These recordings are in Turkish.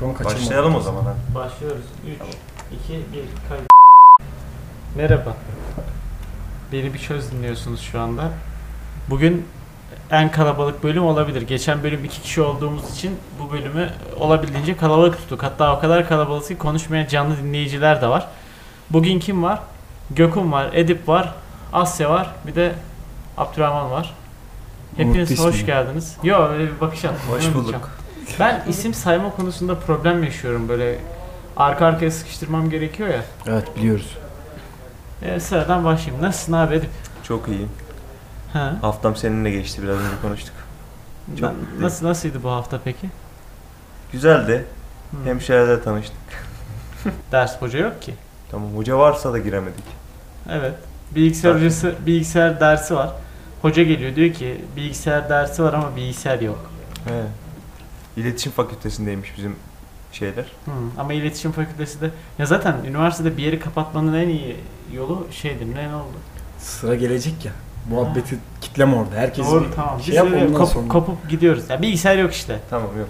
mikrofonu kaçırma. Başlayalım o zaman. hadi. Başlıyoruz. 3, 2, 1, kayıt. Merhaba. Beni bir çöz dinliyorsunuz şu anda. Bugün en kalabalık bölüm olabilir. Geçen bölüm iki kişi olduğumuz için bu bölümü olabildiğince kalabalık tuttuk. Hatta o kadar kalabalık ki konuşmayan canlı dinleyiciler de var. Bugün kim var? Gökhan var, Edip var, Asya var, bir de Abdurrahman var. Hepiniz Unuttu hoş ismini. geldiniz. Yo öyle bir bakış at. Hoş bulduk. Ben isim sayma konusunda problem yaşıyorum böyle arka arkaya sıkıştırmam gerekiyor ya. Evet biliyoruz. E, sıradan başlayayım. Nasılsın abi Edip? Çok iyiyim. Ha? Haftam seninle geçti biraz önce konuştuk. Çok Na- mutluyum. nasıl nasıldı bu hafta peki? Güzeldi. Hı. Hemşirelerle tanıştık. Ders hoca yok ki. Tamam hoca varsa da giremedik. Evet. Bilgisayar hocası bilgisayar dersi var. Hoca geliyor diyor ki bilgisayar dersi var ama bilgisayar yok. He. İletişim fakültesindeymiş bizim şeyler. Hı. Ama iletişim fakültesi de ya zaten üniversitede bir yeri kapatmanın en iyi yolu şeydir. Ne oldu? Sıra gelecek ya. Muhabbeti kitleme orada. Herkes Doğru bir tamam. şey yap ondan kop- sonra. kopup gidiyoruz. Ya bilgisayar yok işte. Tamam yok.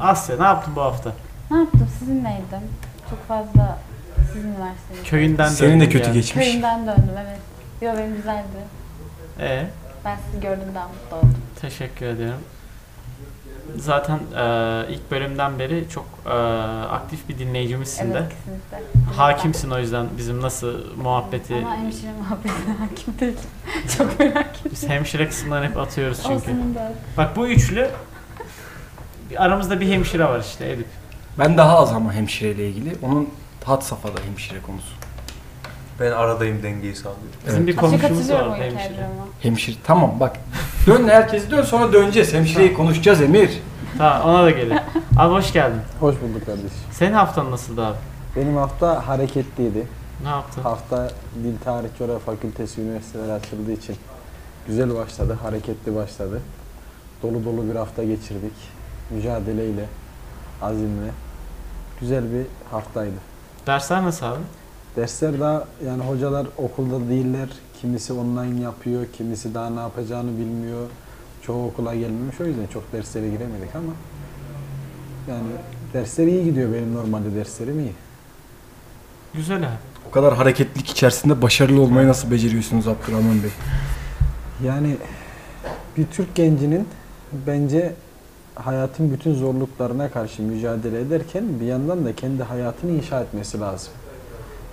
Asya ne yaptın bu hafta? Ne yaptım? Sizinleydim. Çok fazla sizin üniversitede. Köyünden Senin de kötü yani. geçmiş. Köyümden döndüm evet. Yo benim güzeldi. Ee, Ben sizi gördüğümden mutlu oldum. teşekkür ediyorum. Zaten e, ilk bölümden beri çok e, aktif bir dinleyicimizsin de. Evet kesinlikle. Hakimsin o yüzden bizim nasıl muhabbeti Ama hemşire muhabbetine hakim değilim. Çok merak ediyorum. biz hemşire kısımlarını hep atıyoruz çünkü. Olsun da. Bak bu üçlü bir- aramızda bir hemşire var işte Edip. Ben daha az ama hemşireyle ilgili. Onun had safhada hemşire konusu. Ben aradayım dengeyi sağlıyorum. Bizim bir komşumuz hatırlıyorum var o hemşire. Hemşire. Tamam bak. Dön herkes dön sonra döneceğiz. Hemşireyi konuşacağız Emir. Tamam ona da gelin. Abi hoş geldin. Hoş bulduk kardeşim. Senin haftan nasıldı abi? Benim hafta hareketliydi. Ne yaptın? Hafta Dil Tarih Coğrafya Fakültesi üniversiteler açıldığı için güzel başladı, hareketli başladı. Dolu dolu bir hafta geçirdik. Mücadeleyle, azimle. Güzel bir haftaydı. Dersler nasıl abi? Dersler daha yani hocalar okulda değiller. Kimisi online yapıyor, kimisi daha ne yapacağını bilmiyor. Çoğu okula gelmemiş o yüzden çok derslere giremedik ama yani dersler iyi gidiyor benim normalde derslerim iyi. Güzel abi. O kadar hareketlilik içerisinde başarılı olmayı nasıl beceriyorsunuz Abdurrahman Bey? Yani bir Türk gencinin bence hayatın bütün zorluklarına karşı mücadele ederken bir yandan da kendi hayatını inşa etmesi lazım.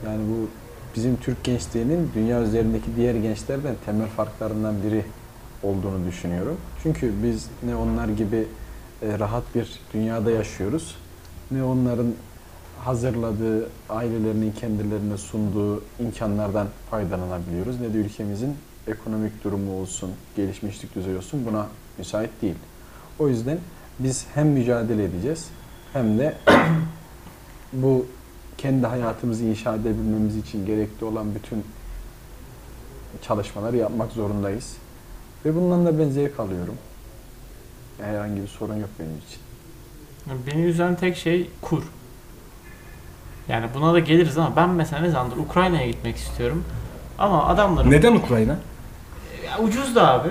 Yani bu bizim Türk gençliğinin dünya üzerindeki diğer gençlerden temel farklarından biri olduğunu düşünüyorum. Çünkü biz ne onlar gibi e, rahat bir dünyada yaşıyoruz ne onların hazırladığı, ailelerinin kendilerine sunduğu imkanlardan faydalanabiliyoruz ne de ülkemizin ekonomik durumu olsun, gelişmişlik düzeyi olsun buna müsait değil. O yüzden biz hem mücadele edeceğiz hem de bu kendi hayatımızı inşa edebilmemiz için gerekli olan bütün çalışmaları yapmak zorundayız. Ve bundan da ben zevk alıyorum. Herhangi bir sorun yok benim için. Beni üzen tek şey kur. Yani buna da geliriz ama ben mesela ne zamandır Ukrayna'ya gitmek istiyorum. Ama adamların Neden Ukrayna? Ya ucuz da abi.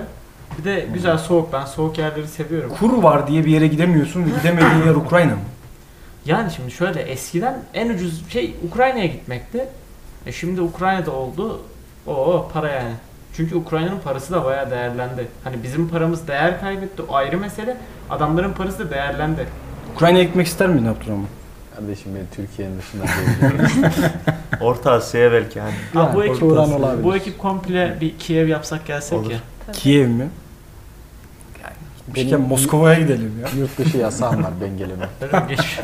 Bir de güzel soğuk. Ben soğuk yerleri seviyorum. Kur var diye bir yere gidemiyorsun. Gidemediğin yer Ukrayna mı? Yani şimdi şöyle eskiden en ucuz şey Ukrayna'ya gitmekti. E şimdi Ukrayna'da oldu. O para yani. Çünkü Ukrayna'nın parası da bayağı değerlendi. Hani bizim paramız değer kaybetti. O ayrı mesele. Adamların parası da değerlendi. Ukrayna'ya gitmek ister miydin Abdurrahman? Kardeşim ben Türkiye'nin dışından. Orta Asya'ya belki hani. Abi bu ekip olabilir. bu ekip komple bir Kiev yapsak gelsek Olur. ya. Tabii. Kiev mi? Yani gitmişken Benim- Moskova'ya gidelim ya. Yurt dışı yasağım var ben gelemem. Geçmiş.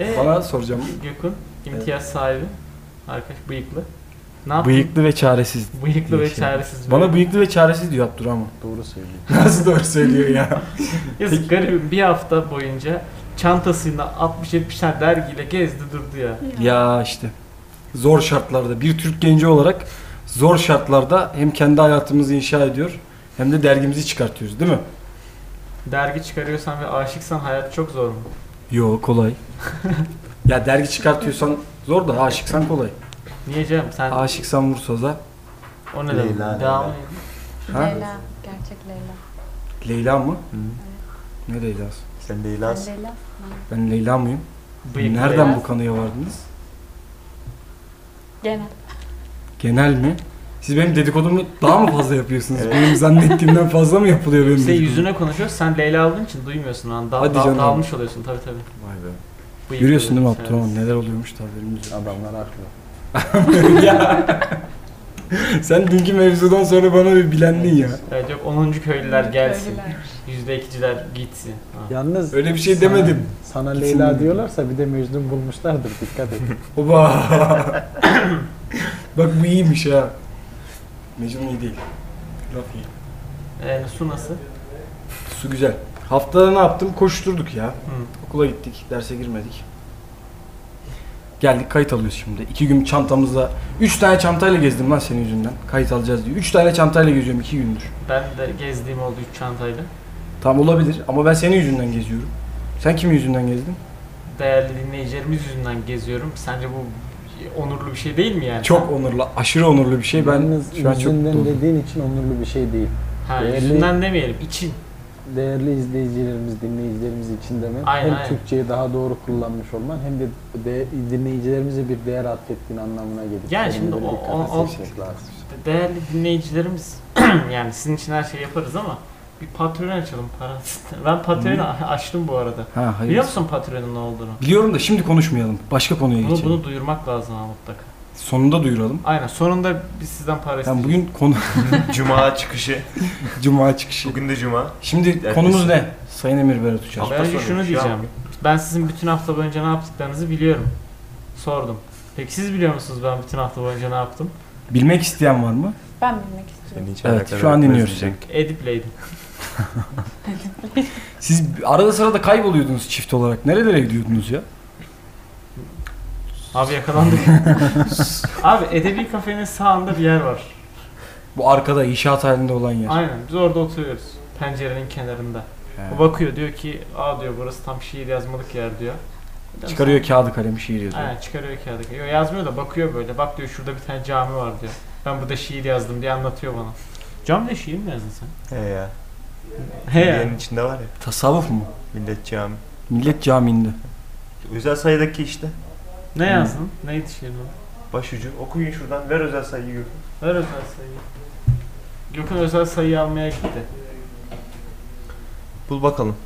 Ee, Bana soracağım. Gökün imtiyaz sahibi. Arkadaş bıyıklı. Ne yaptın? Bıyıklı ve çaresiz. Bıyıklı ve şey. çaresiz. Bana bıyıklı ve çaresiz diyor Abdurrahman. Doğru söylüyor. Nasıl doğru söylüyor ya? Yazık garibim bir hafta boyunca çantasıyla 60-70 tane dergiyle gezdi durdu ya. ya işte. Zor şartlarda bir Türk genci olarak zor şartlarda hem kendi hayatımızı inşa ediyor hem de dergimizi çıkartıyoruz değil mi? Dergi çıkarıyorsan ve aşıksan hayat çok zor mu? Yo kolay. ya dergi çıkartıyorsan zor da aşıksan kolay. Niye canım sen Aşıksan Vursoz'a o ne demek? Leyla, Devam Leyla. Ha? Leyla, gerçek Leyla. Leyla mı? Ne Leyla'sı? Sen Leyla'sın. Sen Leyla. Ben Leyla mıyım? Bıyıklı Nereden Leyla. bu kanıya vardınız? Genel. Genel mi? Siz benim dedikodumu daha mı fazla yapıyorsunuz? Benim zannettiğimden fazla mı yapılıyor benim Şey dedikodum? yüzüne konuşuyoruz. Sen Leyla aldığın için duymuyorsun. Lan. Da, Hadi da- canım. Dalmış oluyorsun tabii tabii. Vay be. Bıyıklı Görüyorsun değil mi evet. Abdurrahman? Neler oluyormuş da haberimiz yok. Adamlar haklı. ya. Sen dünkü mevzudan sonra bana bir bilendin ya. Evet yok 10. köylüler gelsin. Köylüler. %2'ciler gitsin. Ha. Yalnız Öyle bir şey sana- demedim. Sana Gitsin Leyla diyorlarsa bir de Mecnun bulmuşlardır dikkat et. Oba. Bak bu iyiymiş ha. Mecnun iyi değil. Laf iyi. Ee, su nasıl? Su güzel. Haftada ne yaptım? Koşturduk ya. Hı. Okula gittik, derse girmedik. Geldik kayıt alıyoruz şimdi. İki gün çantamızda... Üç tane çantayla gezdim lan senin yüzünden. Kayıt alacağız diye. Üç tane çantayla geziyorum iki gündür. Ben de gezdiğim oldu 3 çantayla. Tamam olabilir ama ben senin yüzünden geziyorum. Sen kimin yüzünden gezdin? Değerli dinleyicilerimiz yüzünden geziyorum. Sence bu onurlu bir şey değil mi yani? Çok onurlu, aşırı onurlu bir şey. Ben Yalnız şu an çok yüzünden dediğin için onurlu bir şey değil. Ha, Değerli- yüzünden demeyelim. için. Değerli izleyicilerimiz, dinleyicilerimiz için demen Aynen, hem aynen. Türkçeyi daha doğru kullanmış olman hem de, de dinleyicilerimize bir değer atfettiğin anlamına gelir. Yani şimdi o- o- o- lazım. Değerli dinleyicilerimiz yani sizin için her şey yaparız ama bir Patreon açalım parası. Ben Patreon'u açtım bu arada. Ha hayır. Biliyor musun Patreon'un ne olduğunu? Biliyorum da şimdi konuşmayalım. Başka konuya Bunu, geçelim. bunu duyurmak lazım mutlaka. Sonunda duyuralım. Aynen sonunda biz sizden para Tamam isteyeceğiz. bugün konu Cuma çıkışı. Cuma çıkışı. Bugün de Cuma. Şimdi Ertesi. konumuz ne? Sayın Emir Berat Uçar. Hafta sonu, şunu şu an diyeceğim. bugün. Ben sizin bütün hafta boyunca ne yaptıklarınızı biliyorum. Sordum. Peki siz biliyor musunuz ben bütün hafta boyunca ne yaptım? Bilmek isteyen var mı? Ben bilmek istiyorum. Seni hiç Evet, alakadar şu an etmez dinliyoruz diyecek. Edipleydim. Siz arada sırada kayboluyordunuz çift olarak. Nerelere gidiyordunuz ya? Abi yakalandık. Abi Edebi Kafe'nin sağında bir yer var. Bu arkada inşaat halinde olan yer. Aynen biz orada oturuyoruz. Pencerenin kenarında. He. O bakıyor diyor ki aa diyor burası tam şiir yazmalık yer diyor. Çıkarıyor kağıdı kalemi şiir yazıyor. Aynen çıkarıyor kağıdı. Yo, yazmıyor da bakıyor böyle. Bak diyor şurada bir tane cami var diyor. Ben burada şiir yazdım diye anlatıyor bana. Camide şiir mi yazdın sen? He ya. He ya. İçinde var ya. Tasavvuf mu? Millet cami. Millet Camii'nde. Özel sayıdaki işte. Ne yazdın? Neydi şiirin adı? Başucu. Okuyun şuradan. Ver özel sayıyı gör. Ver özel sayıyı. Gökhan özel sayı almaya gitti. Bul bakalım.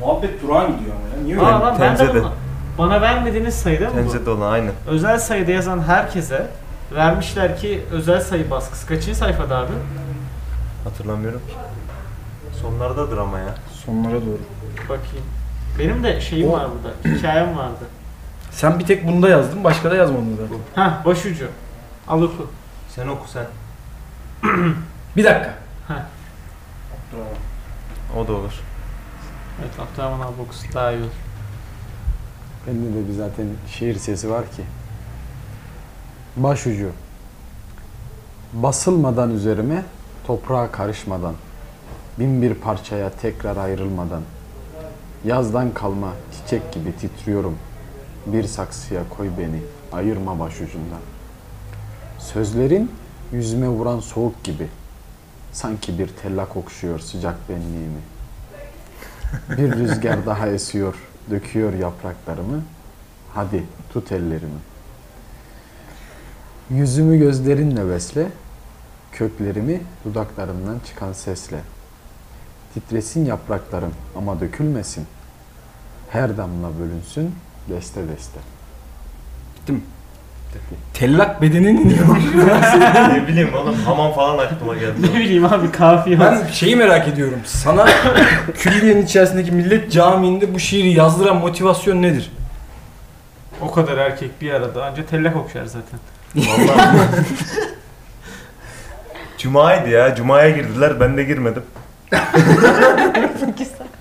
Muhabbet durağan gidiyor ama ya. Niye Aa lan ben de bunu, bana vermediğiniz sayıda mı bu? Olan aynı. Özel sayıda yazan herkese vermişler ki özel sayı baskısı. Kaçıncı sayfada abi? Hatırlamıyorum ki. Sonlardadır ama ya. Sonlara doğru. Bakayım. Benim de şeyim O- var burada. Hikayem vardı. Sen bir tek bunda yazdın, başka da yazmadın zaten. Hah başucu. Al oku. Sen oku sen. Bir dakika. Heh. O da olur. Evet Abdurrahman abi okusun daha iyi olur. Bende de bir zaten şiir sesi var ki. Başucu. Basılmadan üzerime, toprağa karışmadan, bin bir parçaya tekrar ayrılmadan, yazdan kalma çiçek gibi titriyorum. Bir saksıya koy beni, ayırma başucundan. Sözlerin yüzüme vuran soğuk gibi, sanki bir tellak okşuyor sıcak benliğimi. Bir rüzgar daha esiyor, döküyor yapraklarımı. Hadi tut ellerimi. Yüzümü gözlerinle besle, köklerimi dudaklarımdan çıkan sesle. Titresin yapraklarım ama dökülmesin. Her damla bölünsün deste deste. Tellak bedenin iniyor. ne bileyim oğlum hamam falan aklıma Ne geldi. bileyim abi kafiye ben şeyi merak ediyorum. Sana külliyenin içerisindeki Millet Camii'nde bu şiiri yazdıran motivasyon nedir? O kadar erkek bir arada anca tellak okşar zaten. Vallahi. Cuma'ydı ya. Cuma'ya girdiler. Ben de girmedim.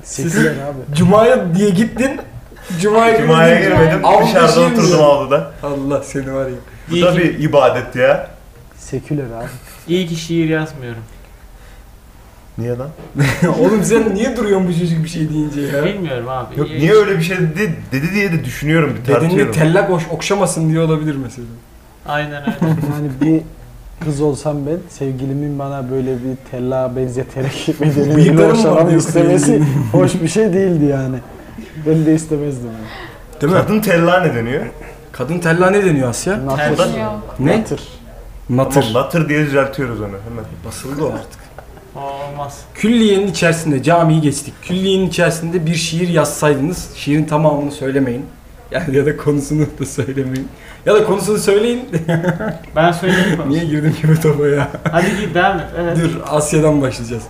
Seküler abi. Cuma'ya diye gittin. Cuma'ya, Cuma'ya girdin. girmedim. Avluda Dışarıda oturdum avluda. Allah seni var ya. Bu İyi da ki, bir ibadet ya. Seküler abi. iyi ki şiir yazmıyorum. Niye lan? Oğlum sen niye duruyorsun bu çocuk bir şey deyince ya? Bilmiyorum abi. Yok İyi- niye öyle bir şey dedi, dedi diye de düşünüyorum bir Bedenini tartıyorum. tellak hoş, okşamasın diye olabilir mesela. Aynen öyle. Yani bir kız olsam ben sevgilimin bana böyle bir tella benzeterek mı hoşlanmamı istemesi hoş bir şey değildi yani. Ben de istemezdim. Yani. Değil mi? Kadın tella ne deniyor? Kadın tella ne deniyor Asya? Natır. Ne? Natır. Natır. Tamam, natır diye düzeltiyoruz onu hemen. Basıldı o artık. Olmaz. Külliyenin içerisinde camiyi geçtik. Külliyenin içerisinde bir şiir yazsaydınız, şiirin tamamını söylemeyin. Yani ya da konusunu da söylemeyin. Ya da konusunu söyleyin. Ben söyleyeyim konusu. Niye girdim ki bu topa ya? Hadi git devam et. Evet. Dur Asya'dan başlayacağız.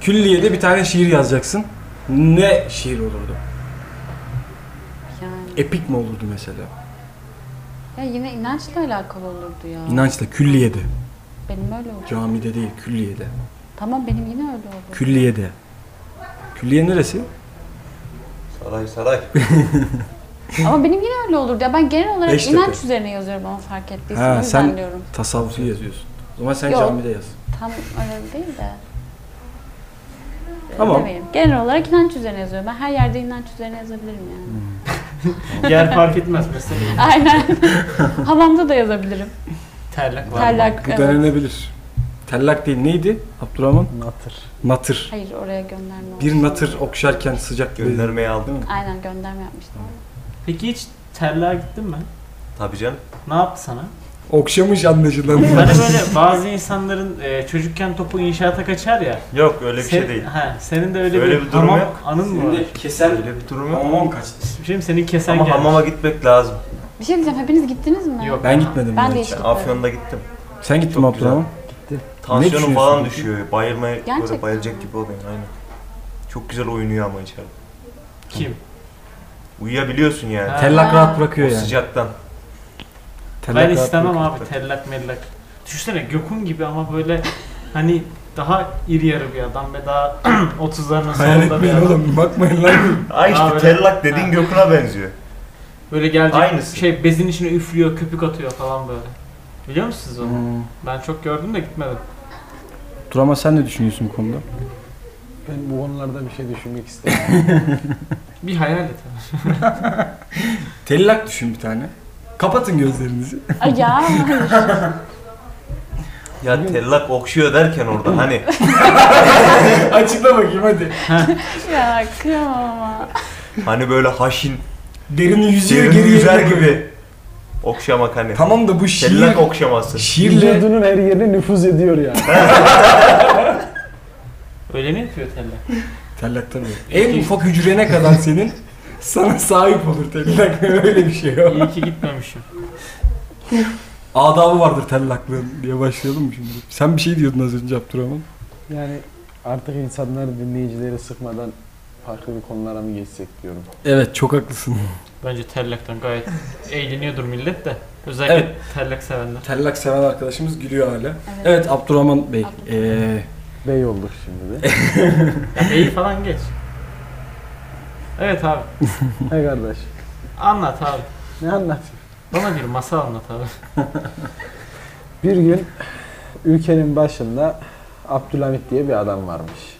Külliyede bir tane şiir yazacaksın. Ne şiir olurdu? Yani. Epik mi olurdu mesela? Ya yine inançla alakalı olurdu ya. İnançla külliyede. Benim öyle oldu. Camide değil, külliyede. Tamam benim yine öyle oldu. Külliyede. Külliye neresi? Saray saray. Ama benim yine öyle olurdu ya. Ben genel olarak Beştepe. inanç üzerine yazıyorum ama fark ettiysen. Ha, o yüzden sen- diyorum. Tasavvufu yazıyorsun. O zaman sen Yok. camide yaz. Tam öyle değil de. Tamam. demeyeyim. Genel olarak inanç üzerine yazıyorum. Ben her yerde inanç üzerine yazabilirim yani. Yer fark etmez mesela. Aynen. Hamamda da yazabilirim. Terlak var. Terlak. Bu evet. denenebilir. Tellak değil neydi Abdurrahman? Natır. Natır. Hayır oraya gönderme Bir natır okşarken sıcak bir Göndermeyi aldım. Aynen gönderme yapmıştım. Peki hiç terliğe gittin mi? Tabii canım. Ne yaptı sana? Okşamış anlaşılan. Hani böyle bazı insanların e, çocukken topu inşaata kaçar ya. Yok öyle bir Sen- şey değil. He, senin de öyle, Öyle bir, bir durum hamam yok. anın mı var? kesen Öyle bir durum yok. hamamam kaçtı. Şimdi senin kesen Ama gelmiş. hamama gitmek lazım. Bir şey diyeceğim. Hepiniz gittiniz mi? Yok. Ben gitmedim. Ben ya de hiç. hiç Ben gitmedim. Afyon'da gittim. Sen gittin mi Çok güzel. Abdurrahman? Tansiyonum düşünüyorsun falan peki? düşüyor. Bayılmaya Gerçekten böyle bayılacak mi? gibi oluyor aynen. Çok güzel oynuyor ama içeride. Kim? Uyuyabiliyorsun yani. Ha. Tellak Ha. rahat bırakıyor O yani. sıcaktan. Tellak ben rahat istemem bırakıyor. abi tellak mellak. Düşünsene Gökhan gibi ama böyle hani daha iri yarı bir adam ve daha 30'larının Hayal sonunda bir etmeyin adam. oğlum bakmayın lan. Ay işte öyle. tellak dediğin Ha. Gökhan'a benziyor. Böyle gelecek Aynısı. şey bezin içine üflüyor, köpük atıyor falan böyle. Biliyor musunuz onu? Hmm. Ben çok gördüm de gitmedim. Abdurrahman sen ne düşünüyorsun bu konuda? Ben bu konularda bir şey düşünmek istemiyorum. Bir hayal et. Tellak düşün bir tane. Kapatın gözlerinizi. Ay ya hayır. Ya tellak okşuyor derken orada hani Açıkla bakayım hadi. ya kıyamam ama. hani böyle haşin Derini yüzüyor derin geriye yüzer gibi okşamak hani. Tamam da bu şiir, Tellak okşaması. şiirle Vücudunun her yerine nüfuz ediyor yani. Öyle mi yapıyor tellak? Tellak tabii. En ufak hücrene kadar senin sana sahip olur tellak. Öyle bir şey o. İyi ki gitmemişim. Adabı vardır tellaklığın diye başlayalım mı şimdi? Sen bir şey diyordun az önce Abdurrahman. Yani artık insanlar dinleyicileri sıkmadan farklı bir konulara mı geçsek diyorum. Evet çok haklısın. Bence tellaktan gayet eğleniyordur millet de. Özellikle Evet. tellak sevenler. Tellak seven arkadaşımız gülüyor hala. Evet. Evet Abdurrahman Bey. Abdurrahman. Ee, Bey olduk şimdi de. Ya beyi falan geç. Evet abi. He kardeş. Anlat abi. Ne anlatayım? Bana bir masal anlat abi. Bir gün ülkenin başında Abdülhamit diye bir adam varmış.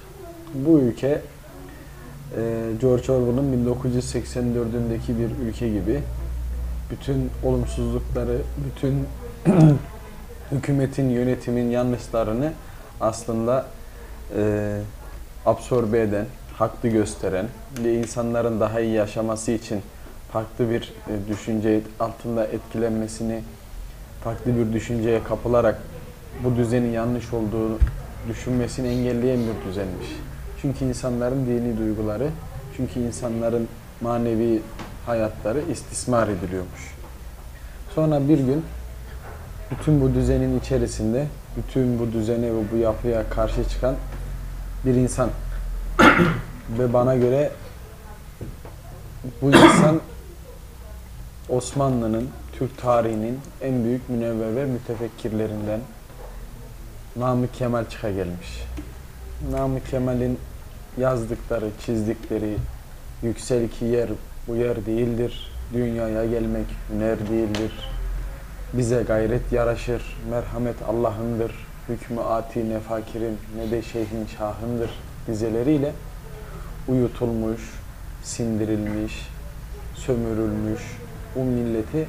Bu ülke e, George Orwell'ın 1984'ündeki bir ülke gibi bütün olumsuzlukları, bütün hükümetin, yönetimin yanlışlarını aslında e, absorbe eden, haklı gösteren ve insanların daha iyi yaşaması için farklı bir e, düşünce altında etkilenmesini farklı bir düşünceye kapılarak bu düzenin yanlış olduğunu düşünmesini engelleyen bir düzenmiş. Çünkü insanların dini duyguları, çünkü insanların manevi hayatları istismar ediliyormuş. Sonra bir gün bütün bu düzenin içerisinde, bütün bu düzene ve bu yapıya karşı çıkan bir insan ve bana göre bu insan Osmanlı'nın, Türk tarihinin en büyük münevver ve mütefekkirlerinden Namık Kemal çıka gelmiş. Namık Kemal'in yazdıkları, çizdikleri yüksel ki yer bu yer değildir, dünyaya gelmek hüner değildir. Bize gayret yaraşır, merhamet Allah'ındır, hükmü ati ne fakirin ne de şeyhin şahındır dizeleriyle uyutulmuş, sindirilmiş, sömürülmüş bu milleti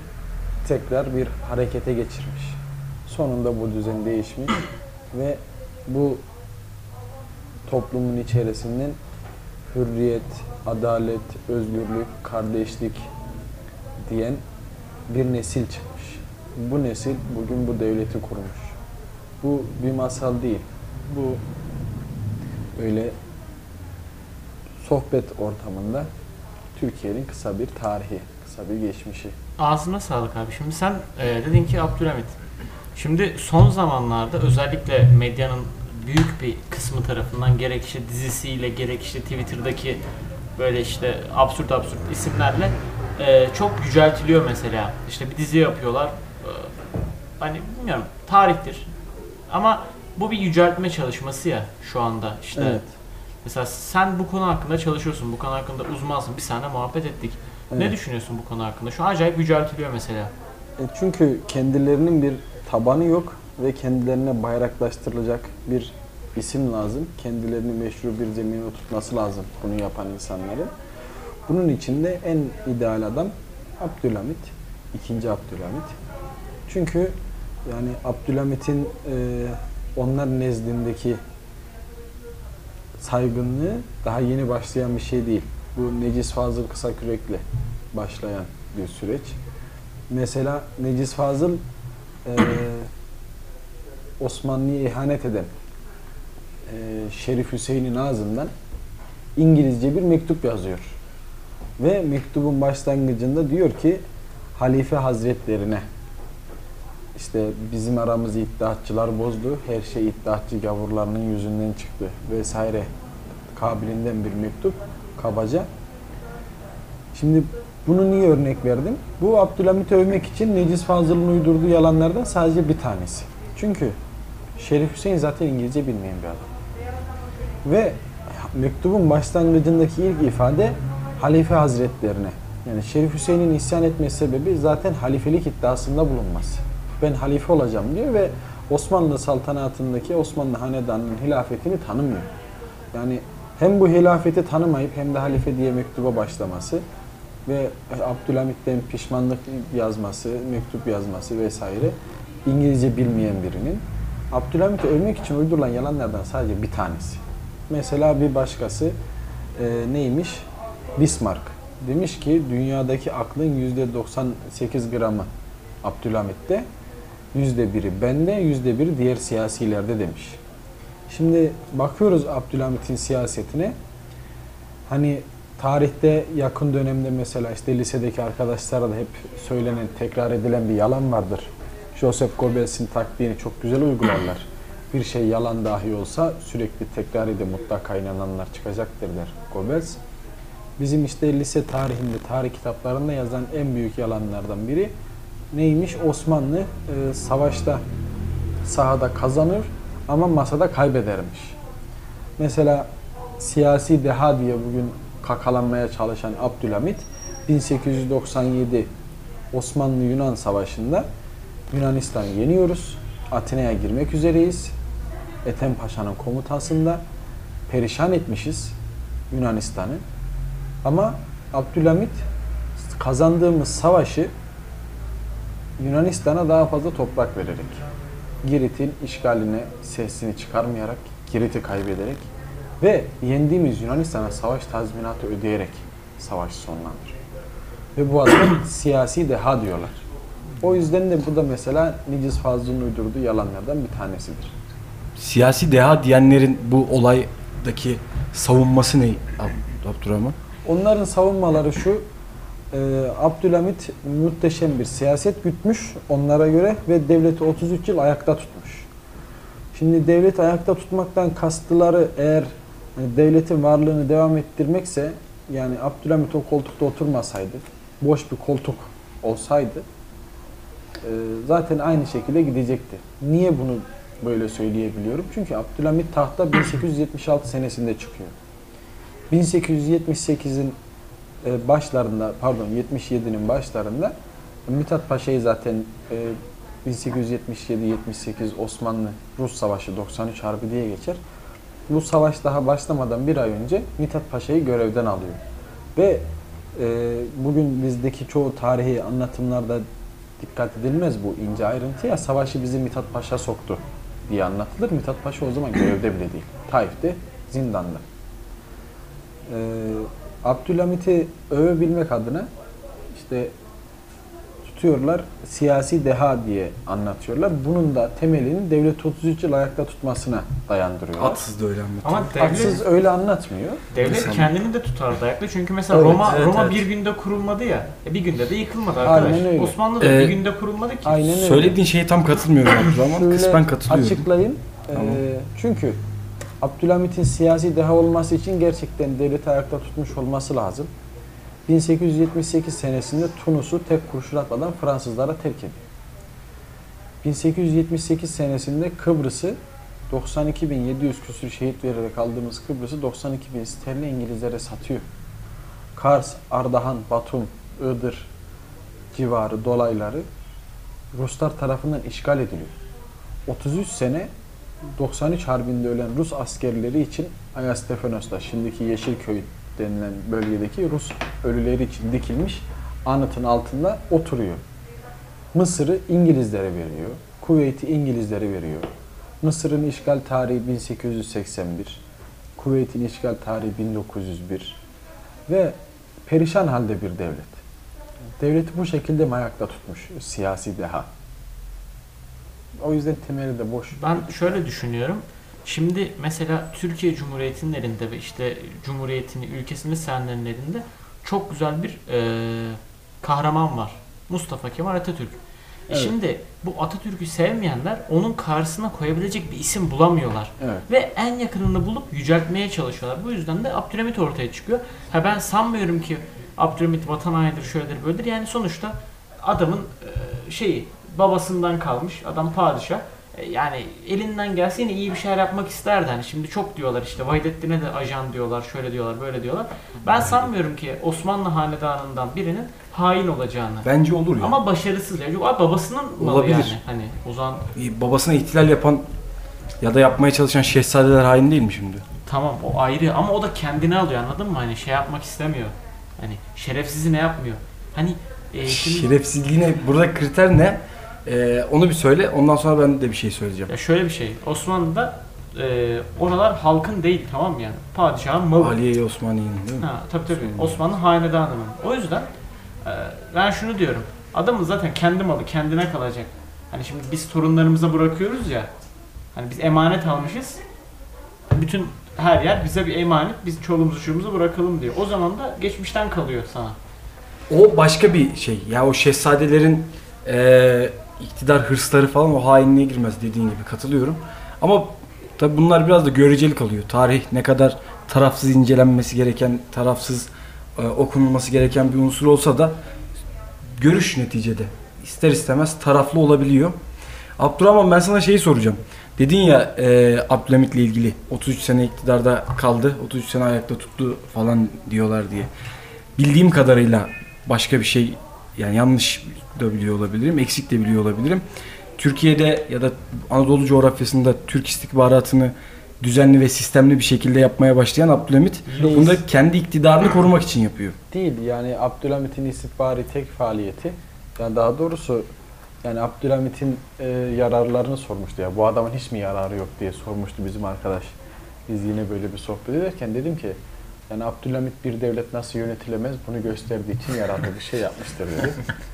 tekrar bir harekete geçirmiş. Sonunda bu düzen değişmiş ve bu toplumun içerisinden hürriyet, adalet, özgürlük, kardeşlik diyen bir nesil çıkmış. Bu nesil bugün bu devleti kurmuş. Bu bir masal değil. Bu öyle sohbet ortamında Türkiye'nin kısa bir tarihi, kısa bir geçmişi. Ağzına sağlık abi. Şimdi sen e, dedin ki Abdülhamit. Şimdi son zamanlarda özellikle medyanın büyük bir kısmı tarafından gerek işte dizisiyle gerek işte Twitter'daki böyle işte absürt absürt isimlerle e, çok yüceltiliyor mesela. İşte bir dizi yapıyorlar. Hani bilmiyorum tarihtir. Ama bu bir yüceltme çalışması ya şu anda işte. Evet. Mesela sen bu konu hakkında çalışıyorsun. Bu konu hakkında uzmansın. Bir sene muhabbet ettik. Ne Evet. düşünüyorsun bu konu hakkında? Şu an acayip yüceltiliyor mesela. E çünkü kendilerinin bir tabanı yok ve kendilerine bayraklaştırılacak bir isim lazım. Kendilerini meşru bir zemine oturtması lazım bunu yapan insanların. Bunun için de en ideal adam Abdülhamit, ikinci Abdülhamit. Çünkü yani Abdülhamit'in e, onlar nezdindeki saygınlığı daha yeni başlayan bir şey değil. Bu Necis Fazıl Kısakürek'le başlayan bir süreç. Mesela Necis Fazıl e, Osmanlı'ya ihanet eden e, Şerif Hüseyin'in ağzından İngilizce bir mektup yazıyor. Ve mektubun başlangıcında diyor ki Halife Hazretlerine işte bizim aramızı iddiatçılar bozdu. Her şey iddiatçı gavurlarının yüzünden çıktı vesaire kabilinden bir mektup kabaca. Şimdi bunu niye örnek verdim? Bu Abdülhamit'i övmek için Necis Fazıl'ın uydurduğu yalanlardan sadece bir tanesi. Çünkü Şerif Hüseyin zaten İngilizce bilmeyen bir adam. Ve mektubun başlangıcındaki ilk ifade Halife Hazretlerine. Yani Şerif Hüseyin'in isyan etmesi sebebi zaten halifelik iddiasında bulunması. Ben halife olacağım diyor ve Osmanlı saltanatındaki Osmanlı hanedanının hilafetini tanımıyor. Yani hem bu hilafeti tanımayıp hem de halife diye mektuba başlaması ve Abdülhamit'ten pişmanlık yazması, mektup yazması vesaire İngilizce bilmeyen birinin Abdülhamit'i övmek için uydurulan yalanlardan sadece bir tanesi. Mesela bir başkası e, neymiş? Bismarck. Demiş ki dünyadaki aklın %98 gramı Abdülhamit'te, %1'i bende, %1'i diğer siyasilerde demiş. Şimdi bakıyoruz Abdülhamit'in siyasetine. Hani tarihte yakın dönemde mesela işte lisedeki arkadaşlara da hep söylenen, tekrar edilen bir yalan vardır. Joseph Goebbels'in taktiğini çok güzel uygularlar. Bir şey yalan dahi olsa sürekli tekrar edip mutlaka inananlar çıkacaktır der Goebbels. Bizim işte lise tarihinde, tarih kitaplarında yazan en büyük yalanlardan biri neymiş? Osmanlı e, savaşta sahada kazanır ama masada kaybedermiş. Mesela siyasi deha diye bugün kakalanmaya çalışan Abdülhamit 1897 Osmanlı-Yunan Savaşı'nda Yunanistan'ı yeniyoruz. Atina'ya girmek üzereyiz. Ethem Paşa'nın komutasında perişan etmişiz Yunanistan'ı. Ama Abdülhamit kazandığımız savaşı Yunanistan'a daha fazla toprak vererek, Girit'in işgaline sesini çıkarmayarak, Girit'i kaybederek ve yendiğimiz Yunanistan'a savaş tazminatı ödeyerek savaşı sonlandırıyor. Ve bu adama siyasi deha diyorlar. O yüzden de bu da mesela Niciz Fazıl'ın uydurduğu yalanlardan bir tanesidir. Siyasi deha diyenlerin bu olaydaki savunması ne Ab- Abdurrahman? Onların savunmaları şu, e, Abdülhamit muhteşem bir siyaset gütmüş onlara göre ve devleti 33 yıl ayakta tutmuş. Şimdi devleti ayakta tutmaktan kastıları eğer hani devletin varlığını devam ettirmekse yani Abdülhamit o koltukta oturmasaydı, boş bir koltuk olsaydı e, zaten aynı şekilde gidecekti. Niye bunu böyle söyleyebiliyorum? Çünkü Abdülhamit tahta 1876 senesinde çıkıyor. 1878'in e, başlarında pardon 77'nin başlarında Mithat Paşa'yı zaten e, 1877-78 Osmanlı Rus Savaşı 93 Harbi diye geçer. Bu savaş daha başlamadan bir ay önce Mithat Paşa'yı görevden alıyor. Ve e, bugün bizdeki çoğu tarihi anlatımlarda dikkat edilmez bu ince ayrıntıya. Savaşı bizi Mithat Paşa soktu diye anlatılır. Mithat Paşa o zaman görevde bile değil. Taif'te zindanda. Ee, Abdülhamit'i övebilmek adına işte tutuyorlar siyasi deha diye anlatıyorlar. Bunun da temelini devlet 33 yıl ayakta tutmasına dayandırıyorlar. Atsız da öyle anlatıyor. Ama devlet, Atsız öyle anlatmıyor. devlet Mesela- kendini de tutar dayakla. Çünkü mesela Evet, Roma evet, Roma evet. bir günde kurulmadı ya. E bir günde de yıkılmadı Aynen arkadaş. öyle. Osmanlı da Ee, bir günde kurulmadı ki. Aynen öyle. Söylediğin şeye tam katılmıyorum. Şöyle Kısmen katılıyorum. Açıklayayım. Tamam. Ee, çünkü Abdülhamit'in siyasi deha olması için gerçekten devleti ayakta tutmuş olması lazım. 1878 senesinde Tunus'u tek kurşun atmadan Fransızlara terk ediyor. 1878 senesinde Kıbrıs'ı 92.700 küsur şehit vererek aldığımız Kıbrıs'ı 92.000 sterlin İngilizlere satıyor. Kars, Ardahan, Batum, Iğdır civarı dolayları Ruslar tarafından işgal ediliyor. 33 sene 93 Harbi'nde ölen Rus askerleri için Ayastefanos'ta şimdiki Yeşilköy denilen bölgedeki Rus ölüleri için dikilmiş anıtın altında oturuyor. Mısır'ı İngilizlere veriyor. Kuveyt'i İngilizlere veriyor. Mısır'ın işgal tarihi 1881. Kuveyt'in işgal tarihi 1901. Ve perişan halde bir devlet. Devleti bu şekilde mi ayakta tutmuş siyasi deha. O yüzden temeli de boş. Ben şöyle düşünüyorum. Şimdi mesela Türkiye Cumhuriyeti'nin elinde ve işte Cumhuriyetini, ülkesini sevenlerin elinde çok güzel bir e, kahraman var. Mustafa Kemal Atatürk. E Evet. Şimdi bu Atatürk'ü sevmeyenler onun karşısına koyabilecek bir isim bulamıyorlar. Evet. Ve en yakınını bulup yüceltmeye çalışıyorlar. Bu yüzden de Abdülhamit ortaya çıkıyor. Ha ben sanmıyorum ki Abdülhamit vatan hainidir, şöyledir, böyledir. Yani sonuçta adamın e, şeyi babasından kalmış. Adam padişah. E, Yani elinden gelse yine iyi bir şeyler yapmak isterdi. Hani şimdi çok diyorlar işte Vahdettin'e de ajan diyorlar, şöyle diyorlar, böyle diyorlar. Ben sanmıyorum ki Osmanlı hanedanından birinin hain olacağını. Bence olur ya. Ama başarısız ya. Yok, abi babasının malı Olabilir. yani. Hani o zaman Babasına ihtilal yapan ya da yapmaya çalışan şehzadeler hain değil mi şimdi? Tamam o ayrı ama o da kendini alıyor anladın mı? Hani şey yapmak istemiyor. Hani şerefsizi ne yapmıyor? Hani e, şimdi Şerefsizliğine burada kriter ne? Ee, onu bir söyle. Ondan sonra ben de bir şey söyleyeceğim. ya şöyle bir şey. Osmanlı'da e, oralar halkın değil tamam mı yani? Padişahın malı. Aliye Osmaniye'nin değil mi? Ha, tabii tabii. Osmanlı hanedanının. O yüzden e, ben şunu diyorum. Adamın zaten kendi malı kendine kalacak. Hani şimdi biz torunlarımıza bırakıyoruz ya. Hani biz emanet almışız. Bütün her yer bize bir emanet. Biz çoluğumuzu çocuğumuzu bırakalım diyor. O zaman da geçmişten kalıyor sana. O başka bir şey. Ya o şehzadelerin eee iktidar hırsları falan o hainliğe girmez dediğin gibi katılıyorum. Ama tabi bunlar biraz da göreceli kalıyor. Tarih ne kadar tarafsız incelenmesi gereken, tarafsız e, okunulması gereken bir unsur olsa da görüş neticede ister istemez taraflı olabiliyor. Abdurrahman ben sana şeyi soracağım. Dedin ya e, Abdülhamit'le ilgili 33 sene iktidarda kaldı, 33 sene ayakta tuttu falan diyorlar diye. Bildiğim kadarıyla başka bir şey yani yanlış da biliyor olabilirim, eksik de biliyor olabilirim. Türkiye'de ya da Anadolu coğrafyasında Türk istihbaratını düzenli ve sistemli bir şekilde yapmaya başlayan Abdülhamit Reis. bunu da kendi iktidarını korumak için yapıyor. Değil yani Abdülhamit'in istihbari tek faaliyeti yani daha doğrusu yani Abdülhamit'in e, yararlarını sormuştu ya bu adamın hiç mi yararı yok diye sormuştu bizim arkadaş. Biz yine böyle bir sohbet ederken dedim ki yani Abdülhamit bir devlet nasıl yönetilemez bunu gösterdiği için yararlı bir şey yapmıştır dedi.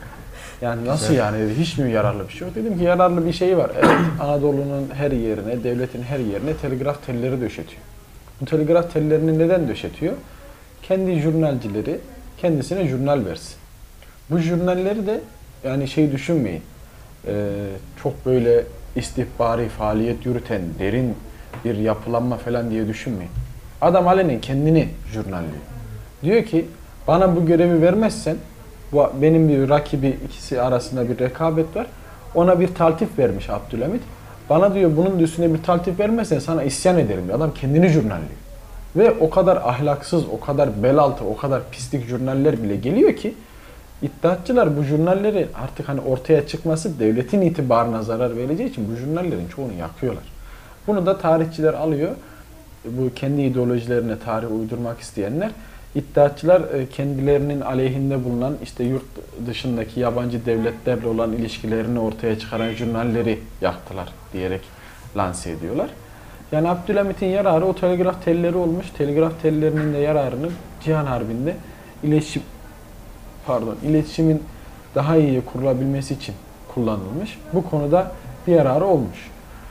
Yani nasıl yani dedi, hiç mi yararlı bir şey yok? Dedim ki yararlı bir şey var. Evet Anadolu'nun her yerine, devletin her yerine telgraf telleri döşetiyor. Bu telgraf tellerini neden döşetiyor? Kendi jurnalcileri kendisine jurnal versin. Bu jurnalleri de yani şey düşünmeyin. eee, çok böyle istihbari faaliyet yürüten derin bir yapılanma falan diye düşünmeyin. Adam alenen kendini jurnalliyor. Diyor ki bana bu görevi vermezsen bu benim bir rakibi ikisi arasında bir rekabet var. Ona bir taltif vermiş Abdülhamit. Bana diyor bunun üstüne bir taltif vermezsen sana isyan ederim diyor. Adam kendini jurnalliyor. Ve o kadar ahlaksız, o kadar bel altı, o kadar pislik jurnaller bile geliyor ki iddiatçılar bu jurnalleri artık hani ortaya çıkması devletin itibarına zarar vereceği için bu jurnallerin çoğunu yakıyorlar. Bunu da tarihçiler alıyor. Bu kendi ideolojilerine tarih uydurmak isteyenler İddiatçılar e, kendilerinin aleyhinde bulunan işte yurt dışındaki yabancı devletlerle olan ilişkilerini ortaya çıkaran jurnalleri yaktılar diyerek lanse ediyorlar. Yani Abdülhamit'in yararı o telgraf telleri olmuş. Telgraf tellerinin de yararını Cihan Harbi'nde iletişim pardon iletişimin daha iyi kurulabilmesi için kullanılmış. Bu konuda bir yararı olmuş.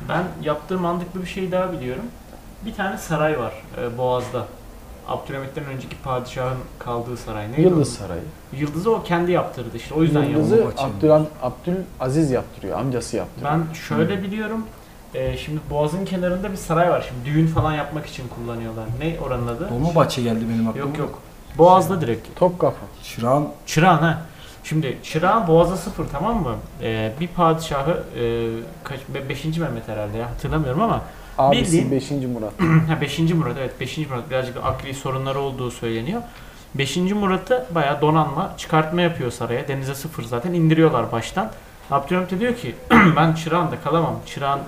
Ben yaptığı mantıklı bir şey daha biliyorum. Bir tane saray var e, Boğaz'da. Abdülhamit'ten önceki padişahın kaldığı saray. Neydi Yıldız onun? Sarayı. Yıldız'ı o kendi yaptırdı işte. O yüzden Yıldız'ı yaptı. Abdül, Abdülaziz yaptırıyor. Amcası yaptırıyor. Ben şöyle biliyorum. e, şimdi Boğaz'ın kenarında bir saray var. Şimdi düğün falan yapmak için kullanıyorlar. Ne oranın adı? Dolmabahçe geldi benim aklıma. Yok yok. Boğaz'da direkt. Topkapı. Çırağan Çırağan ha. Şimdi Çırağan Boğaz'a sıfır tamam mı? Ee, bir padişahı e, kaç 5. Mehmet herhalde ya hatırlamıyorum ama Abisi Bildiğin- 5. Murat. ha 5. Murat evet 5. Murat birazcık akli sorunları olduğu söyleniyor. 5. Murat'ı bayağı donanma çıkartma yapıyor saraya. Denize sıfır zaten indiriyorlar baştan. Abdülhamit de diyor ki ben Çırağan'da kalamam. Çırağan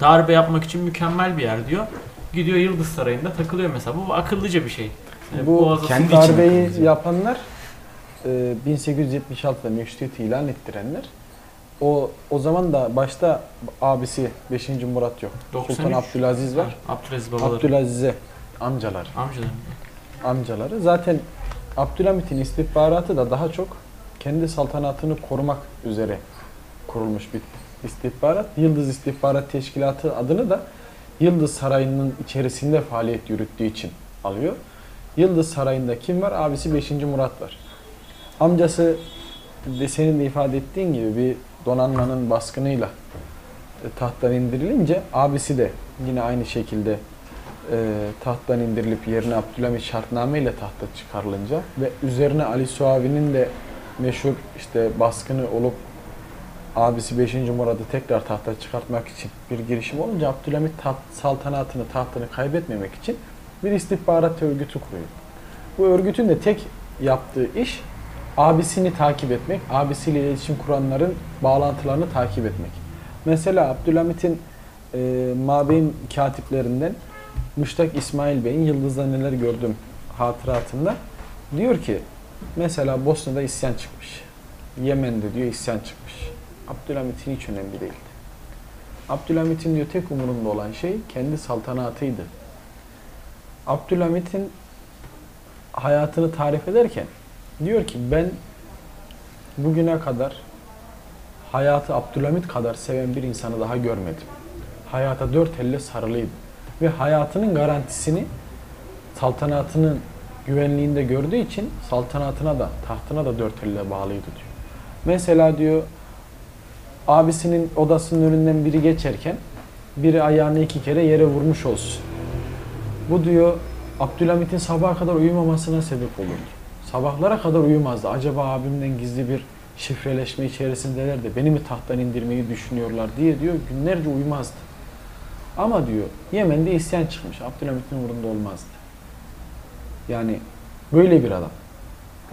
darbe yapmak için mükemmel bir yer diyor. Gidiyor Yıldız Sarayı'nda takılıyor mesela. Bu akıllıca bir şey. Yani Bu kendi Darbeyi yapanlar e, 1876'da meşrutiyeti ilan ettirenler. O o zaman da başta abisi 5. Murat yok. 93. Sultan Abdülaziz var. Abdülaziz babaları. Abdülaziz'e amcalar, Amcalarım. amcaları. Zaten Abdülhamit'in istihbaratı da daha çok kendi saltanatını korumak üzere kurulmuş bir istihbarat. Yıldız İstihbarat Teşkilatı adını da Yıldız Sarayı'nın içerisinde faaliyet yürüttüğü için alıyor. Yıldız Sarayı'nda kim var? Abisi 5. Murat var. Amcası de senin de ifade ettiğin gibi bir donanmanın baskınıyla e, tahttan indirilince abisi de yine aynı şekilde e, tahttan indirilip yerine Abdülhamit şartname ile tahta çıkarılınca ve üzerine Ali Suavi'nin de meşhur işte baskını olup abisi 5. Murad'ı tekrar tahta çıkartmak için bir girişim olunca Abdülhamit taht, saltanatını, tahtını kaybetmemek için bir istihbarat örgütü kuruyor. Bu örgütün de tek yaptığı iş abisini takip etmek, abisiyle iletişim kuranların bağlantılarını takip etmek. Mesela Abdülhamit'in e, Mabeyn katiplerinden Müştak İsmail Bey'in Yıldız'da neler gördüm hatıratında diyor ki mesela Bosna'da isyan çıkmış. Yemen'de diyor isyan çıkmış. Abdülhamit'in hiç önemli değildi. Abdülhamit'in diyor tek umurunda olan şey kendi saltanatıydı. Abdülhamit'in hayatını tarif ederken diyor ki ben bugüne kadar hayatı Abdülhamit kadar seven bir insanı daha görmedim. Hayata dört elle sarılıydı. Ve hayatının garantisini saltanatının güvenliğinde gördüğü için saltanatına da tahtına da dört elle bağlıydı diyor. Mesela diyor abisinin odasının önünden biri geçerken biri ayağını iki kere yere vurmuş olsun. Bu diyor Abdülhamit'in sabaha kadar uyumamasına sebep olurdu. Sabahlara kadar uyumazdı. Acaba abimden gizli bir şifreleşme içerisindeler de beni mi tahttan indirmeyi düşünüyorlar diye diyor günlerce uyumazdı. Ama diyor Yemen'de isyan çıkmış. Abdülhamit'in umurunda olmazdı. Yani böyle bir adam.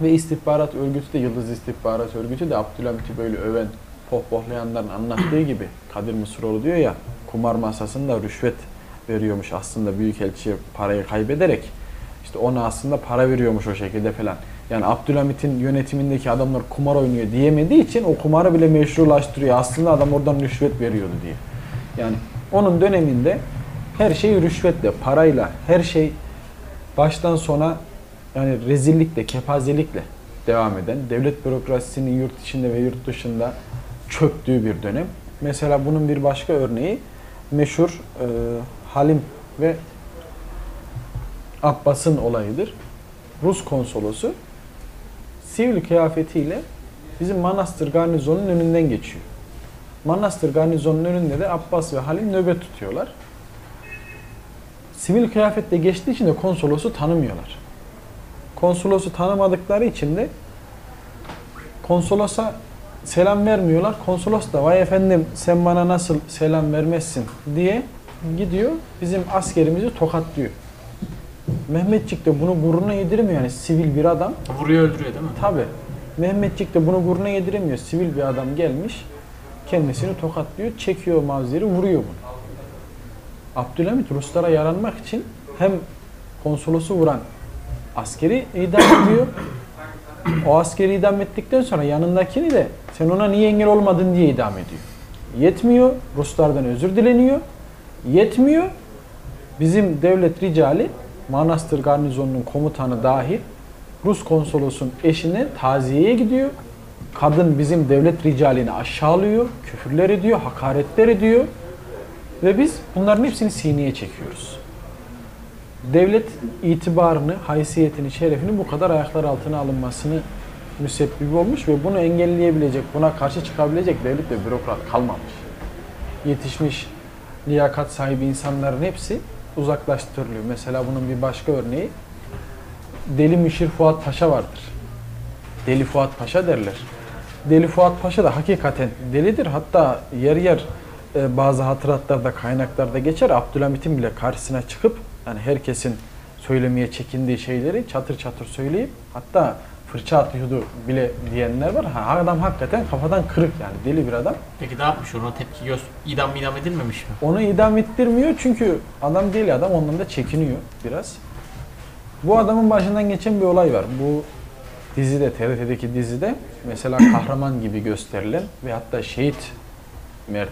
Ve istihbarat örgütü de Yıldız İstihbarat Örgütü de Abdülhamit'i böyle öven, pohpohlayanların anlattığı gibi Kadir Mısıroğlu diyor ya kumar masasında rüşvet veriyormuş aslında Büyükelçiye parayı kaybederek işte ona aslında para veriyormuş o şekilde falan. Yani Abdülhamit'in yönetimindeki adamlar kumar oynuyor diyemediği için o kumarı bile meşrulaştırıyor. Aslında adam oradan rüşvet veriyordu diye. Yani onun döneminde her şey rüşvetle, parayla, her şey baştan sona yani rezillikle, kepazelikle devam eden, devlet bürokrasisinin yurt içinde ve yurt dışında çöktüğü bir dönem. Mesela bunun bir başka örneği meşhur e, Halim ve Abbas'ın olayıdır. Rus konsolosu sivil kıyafetiyle bizim Manastır garnizonunun önünden geçiyor. Manastır garnizonunun önünde de Abbas ve Halim nöbet tutuyorlar. Sivil kıyafetle geçtiği için de konsolosu tanımıyorlar. Konsolosu tanımadıkları için de konsolosa selam vermiyorlar. Konsolos da vay efendim sen bana nasıl selam vermezsin diye gidiyor bizim askerimizi tokatlıyor. Mehmetçik de bunu gururuna yediremiyor yani sivil bir adam. Vuruyor öldürüyor değil mi? Tabi. Mehmetçik de bunu gururuna yediremiyor. Sivil bir adam gelmiş kendisini tokatlıyor, çekiyor mavzeri, vuruyor bunu. Abdülhamit Ruslara yaranmak için hem konsolosu vuran askeri idam ediyor. O askeri idam ettikten sonra yanındakini de sen ona niye engel olmadın diye idam ediyor. Yetmiyor. Ruslardan özür dileniyor. Yetmiyor. Bizim devlet ricali Manastır Garnizonu'nun komutanı dahil Rus konsolosun eşine taziyeye gidiyor. Kadın bizim devlet ricalini aşağılıyor, küfürler ediyor, hakaretler ediyor. Ve biz bunların hepsini sineye çekiyoruz. Devlet itibarını, haysiyetini, şerefini bu kadar ayaklar altına alınmasını müsebbibi olmuş ve bunu engelleyebilecek, buna karşı çıkabilecek devlet ve bürokrat kalmamış. Yetişmiş, liyakat sahibi insanların hepsi uzaklaştırılıyor. Mesela bunun bir başka örneği Deli Müşir Fuat Paşa vardır. Deli Fuat Paşa derler. Deli Fuat Paşa da hakikaten delidir. Hatta yer yer e, bazı hatıratlarda, kaynaklarda geçer. Abdülhamit'in bile karşısına çıkıp yani herkesin söylemeye çekindiği şeyleri çatır çatır söyleyip hatta fırça atıyordu bile diyenler var. Ha, adam hakikaten kafadan kırık yani deli bir adam. Peki ne yapmış ona tepki göz idam idam edilmemiş mi? Onu idam ettirmiyor çünkü adam deli adam ondan da çekiniyor biraz. Bu adamın başından geçen bir olay var. Bu dizide, TRT'deki dizide mesela kahraman gibi gösterilen ve hatta şehit,